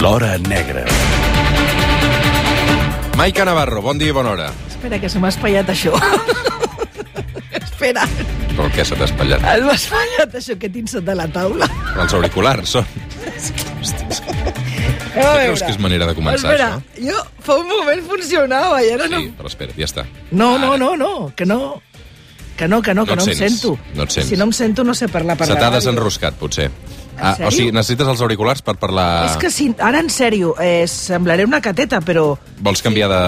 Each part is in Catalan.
L'Hora Negra. Maica Navarro, bon dia i bona hora. Espera, que se m'ha espatllat això. Espera, Però què se t'ha espatllat? m'ha espatllat això que tinc sota la taula. Els auriculars són... Anem a creus que és manera de començar, espera, jo fa un moment funcionava i ara no... Sí, però espera, ja està. No, no, Ara. no, no, que no... Que no, que no, que No no, em sents, sento. no et sents. Si no em sento, no sé parlar per Se la t'ha ràdio. desenroscat, potser. Ah, o sigui, necessites els auriculars per parlar... És que si, ara en sèrio, eh, semblaré una cateta, però... Vols canviar de...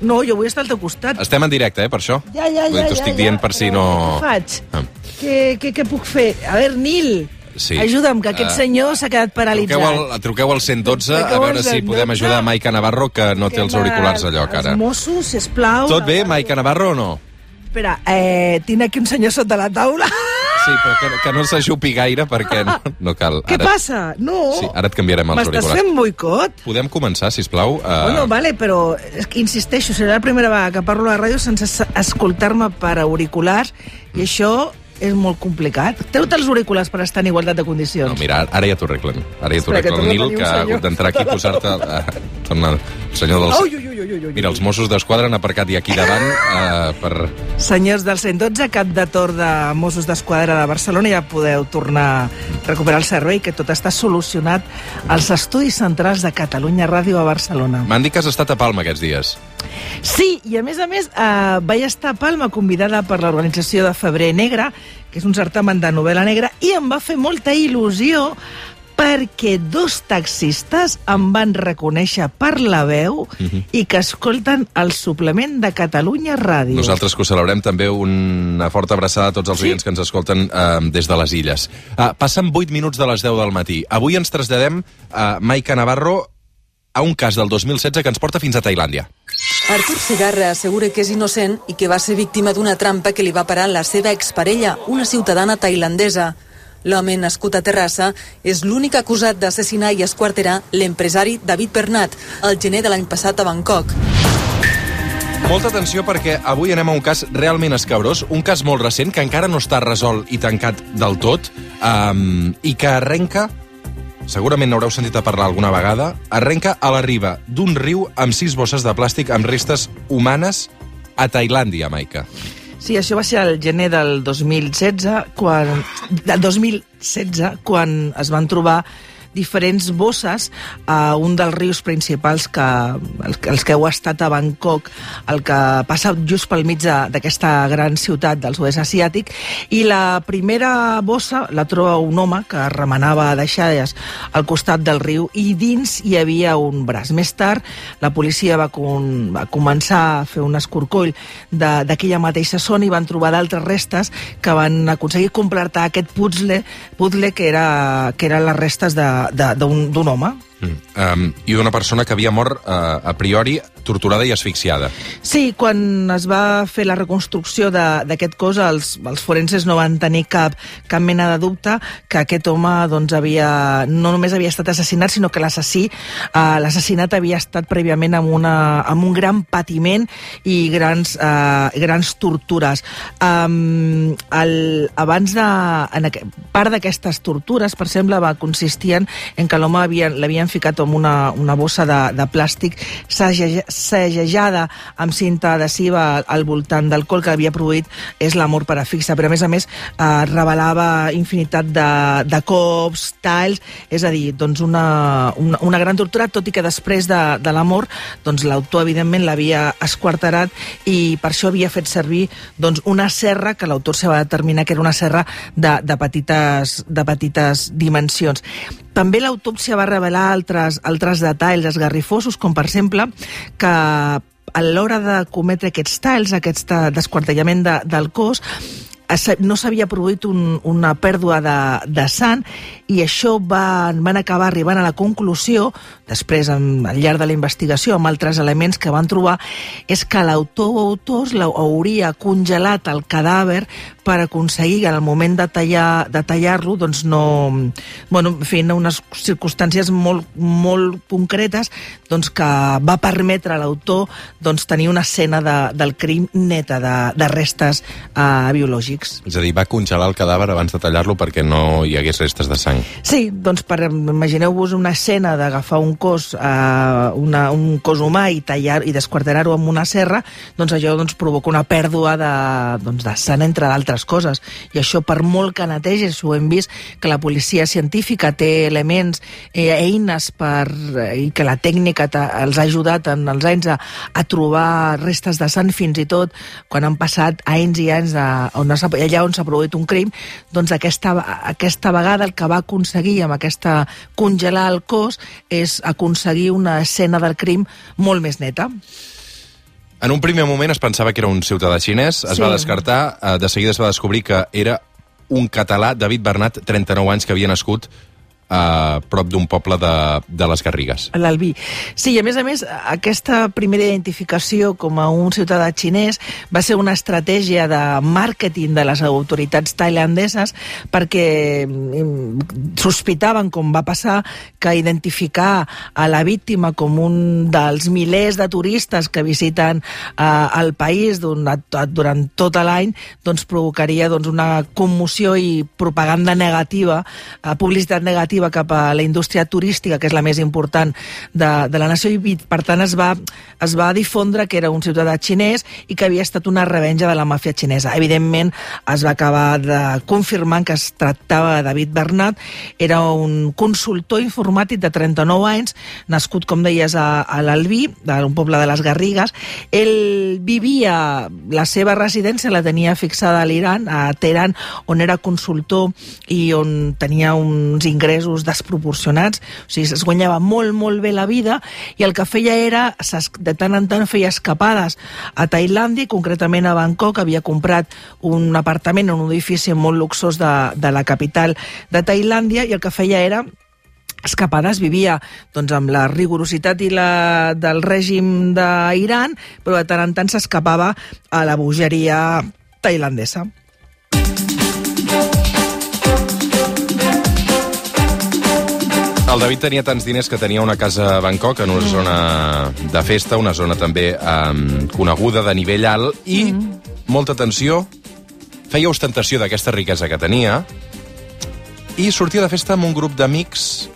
No, jo vull estar al teu costat. Estem en directe, eh, per això? Ja, ja, ja, T'ho estic ja, dient per si no... Què faig? Ah. Què, què, què puc fer? A veure, Nil, Sí. ajuda'm, que aquest Eh, senyor s'ha quedat paralitzat. Truqueu al, truqueu al 112 a Truqueu al veure si 112. podem ajudar Maica Navarro, que no té els auriculars a lloc, ara. Els Mossos, sisplau. Tot bé. Maica Navarro, o no? Espera, eh, tinc aquí un senyor sota la taula. Sí, però que, que no s'ajupi gaire perquè no, no cal. Què passa? No. Sí, ara et canviarem els M'estàs auriculars. fent boicot? Podem començar, si plau? Uh... Bueno, vale, però insisteixo, serà la primera vegada que parlo a la ràdio sense escoltar-me per auriculars i això és molt complicat. Treu-te els auriculars per estar en igualtat de condicions. No, mira, ara ja t'ho arreglen. Ara ja t'ho Espera, que arregla el torna a Nil, que ha hagut d'entrar aquí i posar-te... Torna el senyor dels... Ui, ui, ui, ui, ui. Mira, els Mossos d'Esquadra han aparcat ja aquí davant uh, per... Senyors del 112, cap de tor de Mossos d'Esquadra de Barcelona, ja podeu tornar a recuperar el servei, que tot està solucionat als estudis centrals de Catalunya Ràdio a Barcelona. M'han dit que has estat a Palma aquests dies. Sí, i a més a més eh, vaig estar a Palma convidada per l'organització de Febrer Negre, que és un certamen de novel·la negra, i em va fer molta il·lusió perquè dos taxistes em van reconèixer per la veu i que escolten el suplement de Catalunya Ràdio. Nosaltres que ho celebrem també una forta abraçada a tots els Sí. oients que ens escolten uh, des de les illes. Uh, passen 8 minuts de les 10 del matí. Avui ens traslladem a Maica Navarro a un cas del 2016 que ens porta fins a Tailàndia. Artur Segarra assegura que és innocent i que va ser víctima d'una trampa que li va parar la seva exparella, una ciutadana tailandesa. L'home nascut a Terrassa és l'únic acusat d'assassinar i esquarterar l'empresari David Bernat el gener de l'any passat a Bangkok. Molta atenció perquè avui anem a un cas realment escabrós, un cas molt recent que encara no està resolt i tancat del tot um, i que arrenca, segurament n'haureu sentit a parlar alguna vegada, arrenca a la riba d'un riu amb sis bosses de plàstic amb restes humanes a Tailàndia, Maica. Sí, això va ser el gener del 2016, quan, del 2016, quan es van trobar diferents bosses a un dels rius principals que els, que heu estat a Bangkok, el que passa just pel mig d'aquesta gran ciutat del sud-est asiàtic, i la primera bossa la troba un home que remenava deixalles al costat del riu i dins hi havia un braç. Més tard, la policia va, con, va començar a fer un escorcoll d'aquella mateixa zona i van trobar d'altres restes que van aconseguir completar aquest puzzle, puzzle que, era, que eren les restes de- d'un home. Mm. Um, I d'una persona que havia mort uh, a priori torturada i asfixiada. Sí, quan es va fer la reconstrucció d'aquest cos, els, els forenses no van tenir cap, cap mena de dubte que aquest home doncs, havia, no només havia estat assassinat, sinó que l'assassí, eh, l'assassinat havia estat prèviament amb, una, amb un gran patiment i grans, eh, grans tortures. Um, el, abans de... En aqu, part d'aquestes tortures, per exemple, va consistir en, que l'home l'havien ficat en una, una bossa de, de plàstic segejada amb cinta adhesiva al voltant del col que havia produït és la mort per afixa, però a més a més eh, revelava infinitat de, de cops, talls, és a dir, doncs una, una, una gran tortura, tot i que després de, de la mort doncs l'autor evidentment l'havia esquarterat i per això havia fet servir doncs, una serra que l'autor se va determinar que era una serra de, de, petites, de petites dimensions. També l'autòpsia va revelar altres, altres detalls esgarrifosos, com per exemple que a l'hora de cometre aquests talls, aquest eh, desquartellament de, del cos, no s'havia produït un, una pèrdua de, de sang i això van, van acabar arribant a la conclusió, després en, al llarg de la investigació amb altres elements que van trobar, és que l'autor o autors hauria congelat el cadàver per aconseguir en el moment de tallar- de tallar-lo doncs no... Bueno, en unes circumstàncies molt, molt concretes doncs que va permetre a l'autor doncs, tenir una escena de, del crim neta de, de restes eh, biològics. Narcòtics. És a dir, va congelar el cadàver abans de tallar-lo perquè no hi hagués restes de sang. Sí, doncs per, imagineu-vos una escena d'agafar un cos, eh, una, un cos humà i tallar i desquarterar-ho amb una serra, doncs allò doncs, provoca una pèrdua de, doncs, de sang, entre d'altres coses. I això, per molt que netegis, ho hem vist, que la policia científica té elements, eh, eines per, eh, i que la tècnica els ha ajudat en els anys a, a trobar restes de sang fins i tot quan han passat anys i anys de, on allà on s'ha produït un crim, doncs aquesta, aquesta vegada el que va aconseguir amb aquesta congelar el cos és aconseguir una escena del crim molt més neta. En un primer moment es pensava que era un ciutadà xinès, es sí. va descartar, eh, de seguida es va descobrir que era un català, David Bernat, 39 anys, que havia nascut a prop d'un poble de, de les Garrigues. L'Albí. Sí, i a més a més, aquesta primera identificació com a un ciutadà xinès va ser una estratègia de màrqueting de les autoritats tailandeses perquè mm, sospitaven, com va passar, que identificar a la víctima com un dels milers de turistes que visiten eh, el país durant tot l'any doncs provocaria doncs, una commoció i propaganda negativa, eh, publicitat negativa positiva cap a la indústria turística, que és la més important de, de la nació, i per tant es va, es va difondre que era un ciutadà xinès i que havia estat una revenja de la màfia xinesa. Evidentment, es va acabar de confirmant que es tractava de David Bernat, era un consultor informàtic de 39 anys, nascut, com deies, a, a l'Albí, d'un poble de les Garrigues. Ell vivia, la seva residència la tenia fixada a l'Iran, a Teheran, on era consultor i on tenia uns ingressos ingressos desproporcionats, o sigui, es guanyava molt, molt bé la vida i el que feia era, de tant en tant feia escapades a Tailàndia, concretament a Bangkok, havia comprat un apartament en un edifici molt luxós de, de la capital de Tailàndia i el que feia era escapades, vivia doncs, amb la rigorositat i la, del règim d'Iran, però de tant en tant s'escapava a la bogeria tailandesa. El David tenia tants diners que tenia una casa a Bangkok, en una mm. zona de festa, una zona també um, coneguda de nivell alt, i, mm. molta atenció, feia ostentació d'aquesta riquesa que tenia, i sortia de festa amb un grup d'amics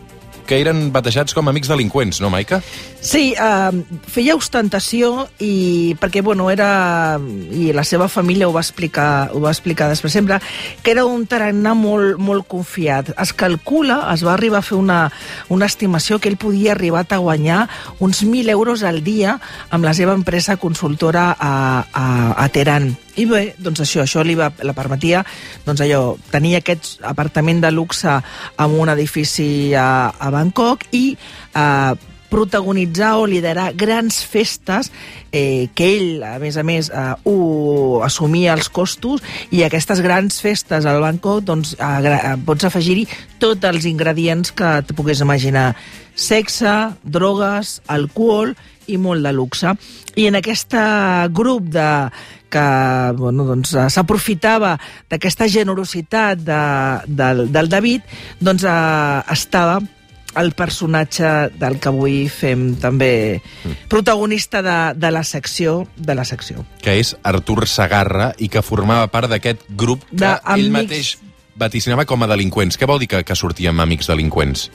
que eren batejats com amics delinqüents, no, Maica? Sí, eh, feia ostentació i perquè, bueno, era... i la seva família ho va explicar, ho va explicar després sempre, que era un tarannà molt, molt confiat. Es calcula, es va arribar a fer una, una estimació que ell podia arribar a guanyar uns 1.000 euros al dia amb la seva empresa consultora a, a, a Teheran. I bé, doncs això, això li va, la permetia doncs allò, tenir aquest apartament de luxe en un edifici a, a Bangkok i eh, protagonitzar o liderar grans festes eh, que ell, a més a més, eh, ho assumia els costos i aquestes grans festes al Bangkok doncs, eh, pots afegir-hi tots els ingredients que et puguis imaginar. Sexe, drogues, alcohol i molt de luxe. I en aquest grup de, que bueno, doncs, s'aprofitava d'aquesta generositat de, del, del David, doncs eh, estava el personatge del que avui fem també protagonista de, de la secció de la secció. Que és Artur Sagarra i que formava part d'aquest grup que de ell mateix vaticinava com a delinqüents. Què vol dir que, que sortíem amics delinqüents?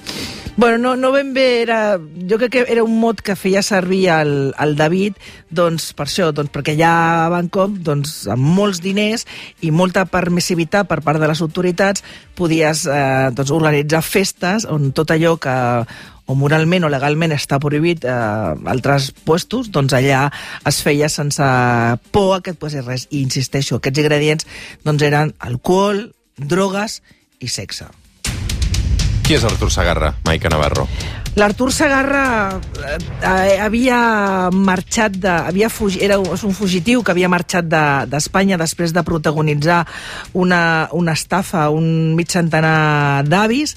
Bueno, no, no ben bé era... Jo crec que era un mot que feia servir el, el David, doncs per això, doncs perquè allà a Bangkok, doncs amb molts diners i molta permissivitat per part de les autoritats, podies eh, doncs, organitzar festes on tot allò que o moralment o legalment està prohibit a eh, altres puestos, doncs allà es feia sense por a que et posés res. I insisteixo, aquests ingredients doncs eren alcohol, drogues i sexe. Qui és Artur Sagarra, Maica Navarro? L'Artur Sagarra eh, eh, havia marxat de... Havia fugi, era un, un fugitiu que havia marxat d'Espanya de, després de protagonitzar una, una estafa a un mig centenar d'avis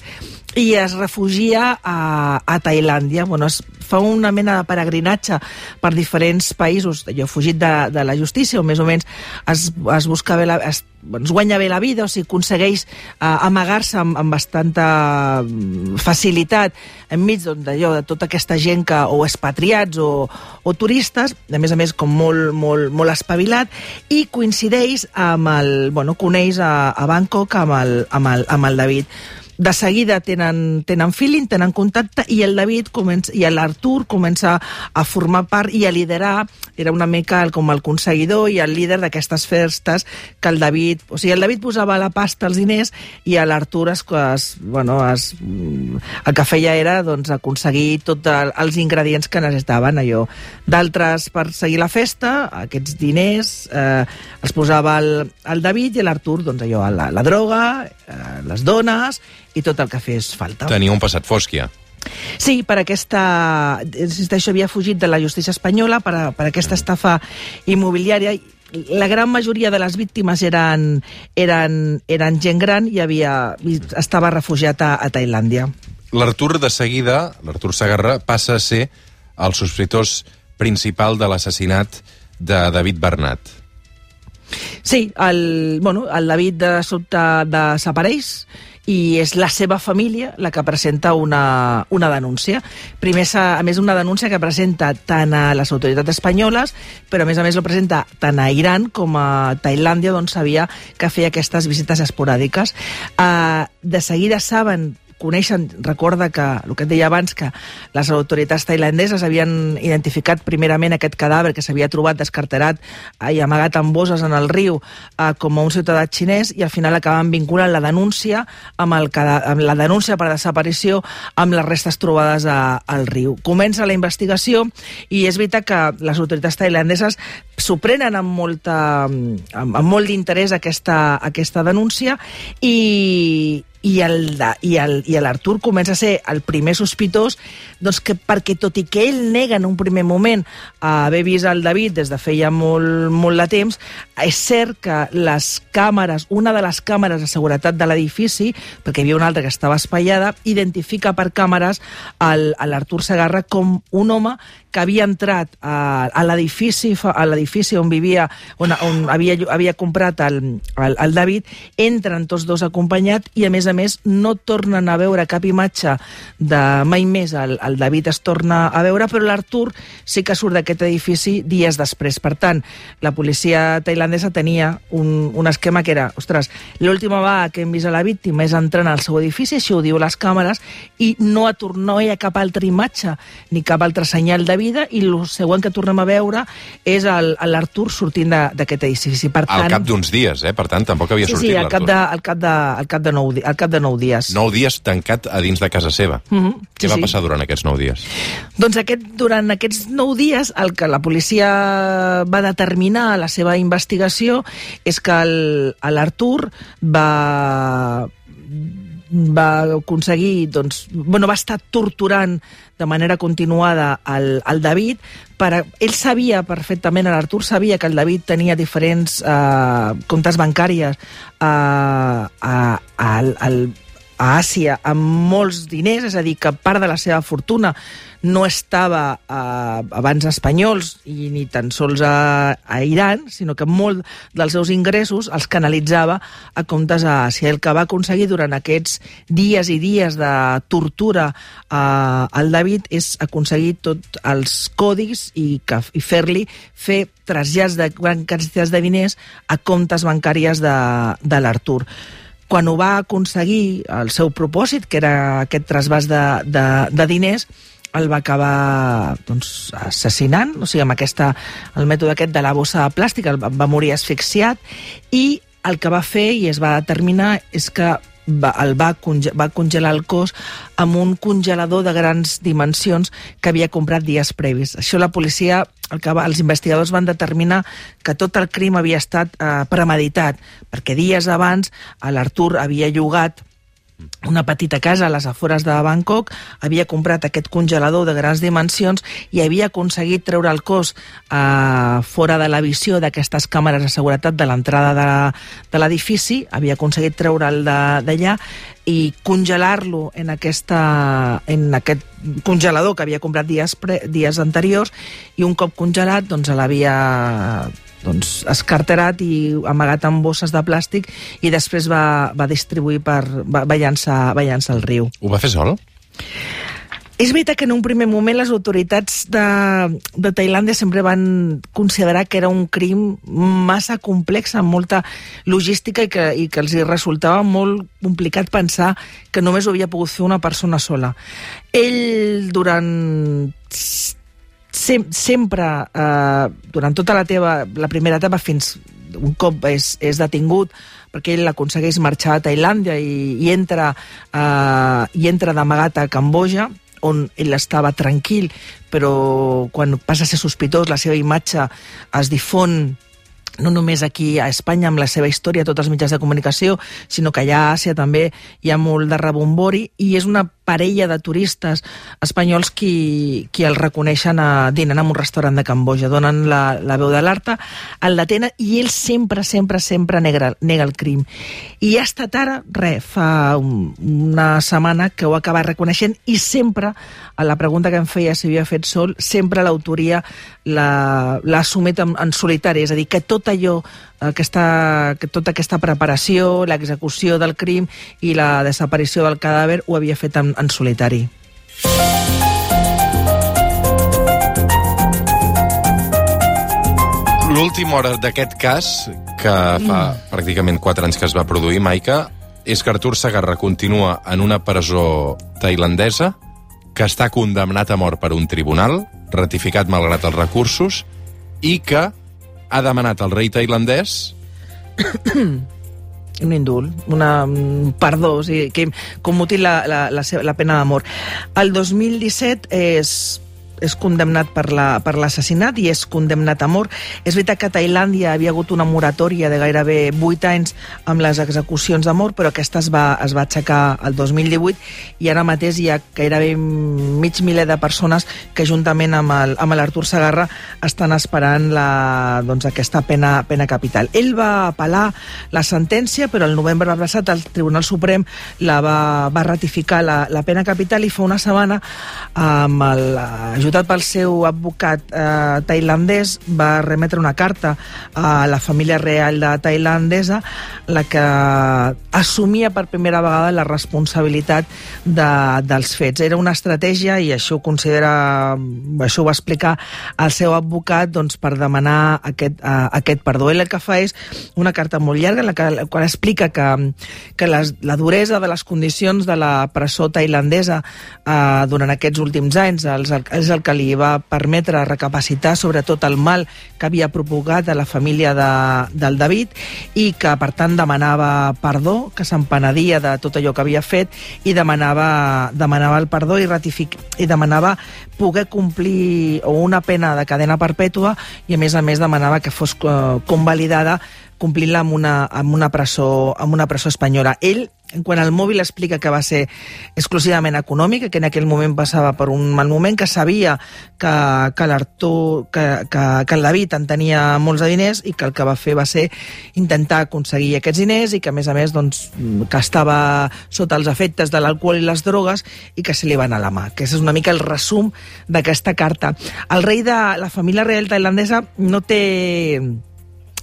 i es refugia a, a Tailàndia. Bueno, es fa una mena de peregrinatge per diferents països, he fugit de, de la justícia, o més o menys es, es busca bé la, es, es guanya bé la vida, o sigui, aconsegueix uh, amagar-se amb, amb bastanta mm, facilitat enmig d'allò, de tota aquesta gent que o expatriats o, o turistes, a més a més com molt, molt, molt espavilat, i coincideix amb el, bueno, coneix a, a Bangkok amb el, amb el, amb el David de seguida tenen, tenen feeling, tenen contacte, i el David comença, i l'Artur comença a formar part i a liderar, era una mica el, com el conseguidor i el líder d'aquestes festes que el David... O sigui, el David posava la pasta, els diners, i l'Artur es, es, bueno, es, el que feia era doncs, aconseguir tots els ingredients que necessitaven, allò. D'altres, per seguir la festa, aquests diners eh, els posava el, el David i l'Artur, doncs allò, la, la droga, eh, les dones i tot el que fes falta. Tenia un passat fosc, ja. Sí, per aquesta... Insisteixo, havia fugit de la justícia espanyola per, a, per aquesta estafa immobiliària la gran majoria de les víctimes eren, eren, eren gent gran i havia, estava refugiat a, a Tailàndia. L'Artur, de seguida, l'Artur Sagarra, passa a ser el sospitós principal de l'assassinat de David Bernat. Sí, el, bueno, el David de sobte desapareix i és la seva família la que presenta una, una denúncia. Primer, a més, una denúncia que presenta tant a les autoritats espanyoles, però a més a més lo presenta tant a Iran com a Tailàndia, on sabia que feia aquestes visites esporàdiques. Uh, de seguida saben coneixen, recorda que, el que et deia abans, que les autoritats tailandeses havien identificat primerament aquest cadàver que s'havia trobat descarterat i amagat amb bosses en el riu eh, com a un ciutadà xinès i al final acaben vinculant la denúncia amb, el, amb la denúncia per desaparició amb les restes trobades a, al riu. Comença la investigació i és veritat que les autoritats tailandeses s'ho prenen amb, molta, amb, amb molt d'interès aquesta, aquesta denúncia i, i l'Artur comença a ser el primer sospitós doncs que, perquè tot i que ell nega en un primer moment a haver vist el David des de feia molt, molt de temps, és cert que les càmeres, una de les càmeres de seguretat de l'edifici, perquè hi havia una altra que estava espaiada, identifica per càmeres l'Artur Segarra com un home que havia entrat a, a l'edifici a l'edifici on vivia, on, on havia, havia comprat el, el, el David, entren tots dos acompanyats i, a més a més, no tornen a veure cap imatge de mai més el, el David es torna a veure, però l'Artur sí que surt d'aquest edifici dies després. Per tant, la policia tailandesa tenia un, un esquema que era, ostres, l'última vegada que hem vist a la víctima és entrant al seu edifici, això ho diu les càmeres, i no, no hi ha cap altra imatge ni cap altre senyal de vida i el següent que tornem a veure és l'Artur sortint d'aquest edifici. Per tant, al cap d'uns dies, eh? Per tant, tampoc havia sí, sortit sí, al cap, de, al, cap de, al, cap de nou, al cap de nou dies. Nou dies tancat a dins de casa seva. Mm -hmm. Què sí, va sí. passar durant aquests nou dies? Doncs aquest, durant aquests nou dies el que la policia va determinar a la seva investigació és que l'Artur va va aconseguir, doncs, bueno, va estar torturant de manera continuada al, al David. Per, a, ell sabia perfectament, l'Artur sabia que el David tenia diferents eh, comptes bancàries eh, a, a, a, a Àsia amb molts diners, és a dir, que part de la seva fortuna no estava a abans espanyols i ni tan sols a, a Iran, sinó que molt dels seus ingressos els canalitzava a comptes a Àsia. El que va aconseguir durant aquests dies i dies de tortura a, al David és aconseguir tots els codis i, que, i fer-li fer trasllats de grans quantitats de diners a comptes bancàries de, de l'Artur quan ho va aconseguir el seu propòsit, que era aquest trasbàs de, de, de diners, el va acabar doncs, assassinant, o sigui, amb aquesta, el mètode aquest de la bossa de plàstic, el va morir asfixiat, i el que va fer i es va determinar és que va, el va, conge va congelar el cos amb un congelador de grans dimensions que havia comprat dies previs. Això la policia, el que va, els investigadors van determinar que tot el crim havia estat eh, premeditat, perquè dies abans l'Artur havia llogat una petita casa a les afores de Bangkok, havia comprat aquest congelador de grans dimensions i havia aconseguit treure el cos eh, fora de la visió d'aquestes càmeres de seguretat de l'entrada de, de l'edifici, havia aconseguit treure'l d'allà i congelar-lo en, aquesta, en aquest congelador que havia comprat dies, pre, dies anteriors i un cop congelat doncs l'havia doncs, escarterat i amagat en bosses de plàstic i després va, va distribuir per... va, va, llançar, va llançar al riu. Ho va fer sol? És veritat que en un primer moment les autoritats de, de Tailàndia sempre van considerar que era un crim massa complex, amb molta logística i que, i que els resultava molt complicat pensar que només ho havia pogut fer una persona sola. Ell, durant sem sempre, eh, durant tota la teva la primera etapa, fins un cop és, és detingut, perquè ell aconsegueix marxar a Tailàndia i, i entra, eh, i entra d'amagat a Camboja, on ell estava tranquil, però quan passa a ser sospitós la seva imatge es difon no només aquí a Espanya amb la seva història, tots els mitjans de comunicació, sinó que allà a Àsia també hi ha molt de rebombori i és una parella de turistes espanyols qui, qui el reconeixen a, dinant en un restaurant de Camboja, donen la, la veu de l'Arta, el detenen i ell sempre, sempre, sempre nega, nega el crim. I ha estat ara, res, fa un, una setmana que ho acaba reconeixent i sempre, a la pregunta que em feia si havia fet sol, sempre l'autoria l'ha assumit en, en solitari, és a dir, que tot allò aquesta, que tota aquesta preparació, l'execució del crim i la desaparició del cadàver ho havia fet en, en solitari. L'última hora d'aquest cas, que fa mm. pràcticament 4 anys que es va produir, Maica, és que Artur Sagarra continua en una presó tailandesa, que està condemnat a mort per un tribunal, ratificat malgrat els recursos, i que ha demanat al rei tailandès un indult, una, un perdó, o sigui, que commuti la, la, la, seva, la pena de mort. El 2017 és és condemnat per l'assassinat la, i és condemnat a mort. És veritat que a Tailàndia havia hagut una moratòria de gairebé 8 anys amb les execucions de mort, però aquesta es va, es va aixecar el 2018 i ara mateix hi ha gairebé mig miler de persones que juntament amb l'Artur Sagarra estan esperant la, doncs, aquesta pena, pena capital. Ell va apel·lar la sentència, però el novembre passat el Tribunal Suprem la va, va ratificar la, la pena capital i fa una setmana amb el, ajudat pel seu advocat eh, tailandès, va remetre una carta a la família real de tailandesa, la que assumia per primera vegada la responsabilitat de, dels fets. Era una estratègia, i això ho considera, això ho va explicar el seu advocat, doncs, per demanar aquest, uh, aquest perdó. Ell el que fa és una carta molt llarga en la, qual explica que, que les, la duresa de les condicions de la presó tailandesa uh, durant aquests últims anys els, és el que li va permetre recapacitar sobre tot el mal que havia propagat a la família de, del David i que, per tant, demanava perdó, que s'empenedia de tot allò que havia fet i demanava, demanava el perdó i, ratific, i demanava poder complir una pena de cadena perpètua i, a més a més, demanava que fos eh, convalidada complint-la amb, una, amb, una presó, amb una presó espanyola. Ell, quan el mòbil explica que va ser exclusivament econòmic, que en aquell moment passava per un mal moment, que sabia que, que l'Artur, que, que, que el David en tenia molts de diners i que el que va fer va ser intentar aconseguir aquests diners i que, a més a més, doncs, que estava sota els efectes de l'alcohol i les drogues i que se li va anar a la mà. Que és una mica el resum d'aquesta carta. El rei de la família real tailandesa no té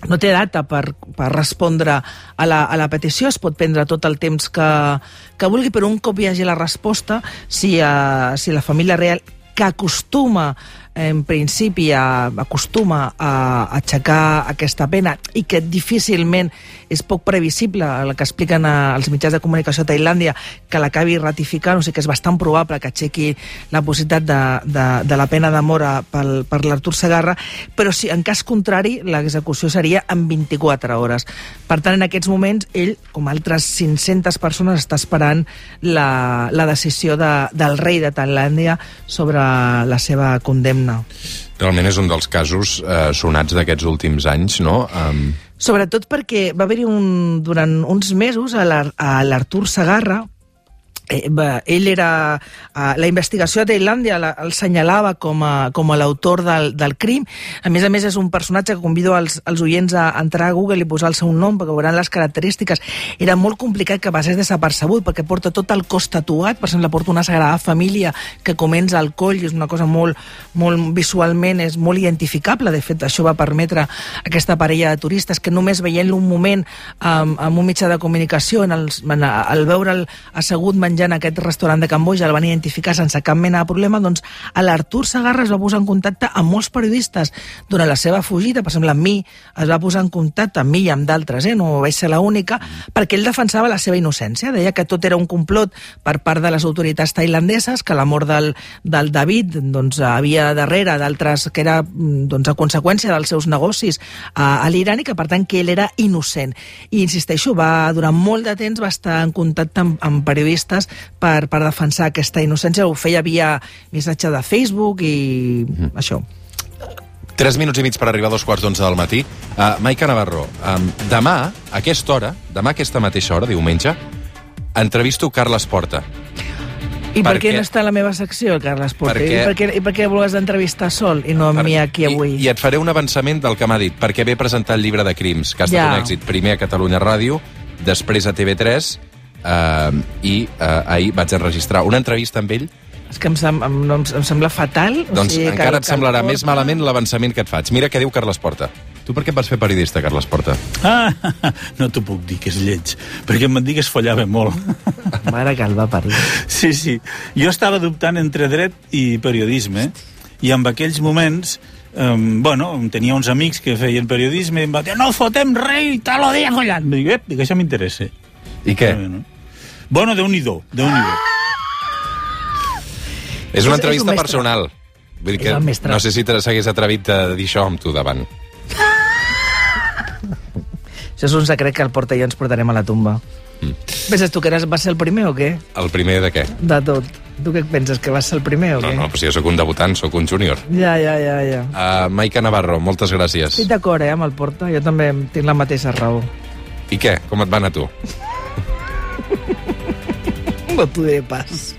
no té data per, per respondre a la, a la petició, es pot prendre tot el temps que, que vulgui, però un cop hi hagi la resposta, si, uh, si la família real que acostuma en principi a, acostuma a aixecar aquesta pena i que difícilment és poc previsible el que expliquen als mitjans de comunicació a Tailàndia que l'acabi ratificant, o sigui que és bastant probable que aixequi la possibilitat de, de, de la pena de mort per, per l'Artur Segarra, però si en cas contrari l'execució seria en 24 hores. Per tant, en aquests moments, ell, com altres 500 persones, està esperant la, la decisió de, del rei de Tailàndia sobre la seva condemna no. Realment és un dels casos eh, sonats d'aquests últims anys, no? Um... Sobretot perquè va haver-hi un, durant uns mesos a l'Artur Sagarra, Eh, va, ell era... Uh, la investigació a Tailàndia la, el senyalava com a, com a l'autor del, del crim. A més a més, és un personatge que convido als, als oients a entrar a Google i posar el seu nom, perquè veuran les característiques. Era molt complicat que passés desapercebut, perquè porta tot el cos tatuat, per exemple, porta una Sagrada Família que comença al coll, és una cosa molt, molt visualment, és molt identificable. De fet, això va permetre aquesta parella de turistes que només veient-lo un moment um, amb un mitjà de comunicació, en els, en, al veure'l assegut menjant menjar en aquest restaurant de Camboja, el van identificar sense cap mena de problema, doncs l'Artur Sagarra es va posar en contacte amb molts periodistes durant la seva fugida, per exemple, amb mi es va posar en contacte, amb mi i amb d'altres, eh? no vaig ser l'única, perquè ell defensava la seva innocència, deia que tot era un complot per part de les autoritats tailandeses, que la mort del, del David doncs, havia darrere d'altres, que era doncs, a conseqüència dels seus negocis a, a l'Iran i que, per tant, que ell era innocent. I, insisteixo, va, durant molt de temps va estar en contacte amb, amb periodistes per, per defensar aquesta innocència. Ho feia via missatge de Facebook i mm. això. Tres minuts i mig per arribar a dos quarts d'onze del matí. Uh, Maica Navarro, um, demà, a aquesta hora, demà a aquesta mateixa hora, diumenge, entrevisto Carles Porta. I per, per què no està a la meva secció, el Carles Porta? Perquè... I per què, i per què vols entrevistar sol i no amb per... mi aquí avui? I, I et faré un avançament del que m'ha dit, perquè ve presentar el llibre de crims, que ha estat ja. un èxit primer a Catalunya Ràdio, després a TV3 eh, i eh, ahir vaig enregistrar una entrevista amb ell és que em, sem em, em, em sembla fatal. Doncs o sigui, encara et semblarà més malament l'avançament que et faig. Mira què diu Carles Porta. Tu per què vas fer periodista, Carles Porta? Ah, no t'ho puc dir, que és lleig. Perquè em van dir que es follava molt. Mare que el va parir. Sí, sí. Jo estava dubtant entre dret i periodisme, i en aquells moments um, bueno, tenia uns amics que feien periodisme i em va dir, no fotem rei, tal o dia collant. Dic, eh, que això m'interessa. I què? Bueno, bueno déu-n'hi-do, déu nhi déu És una entrevista és personal. Vull dir que no sé si s'hagués atrevit a dir això amb tu davant. això és un secret que el porta i ens portarem a la tumba. Mm. Penses tu que eres, vas ser el primer o què? El primer de què? De tot. Tu què penses, que vas ser el primer o no, què? No, no, però si jo sóc un debutant, sóc un júnior. Ja, ja, ja, ja. Uh, Maica Navarro, moltes gràcies. Estic d'acord, eh, amb el Porta. Jo també tinc la mateixa raó. I què? Com et van a tu? no t'ho diré pas.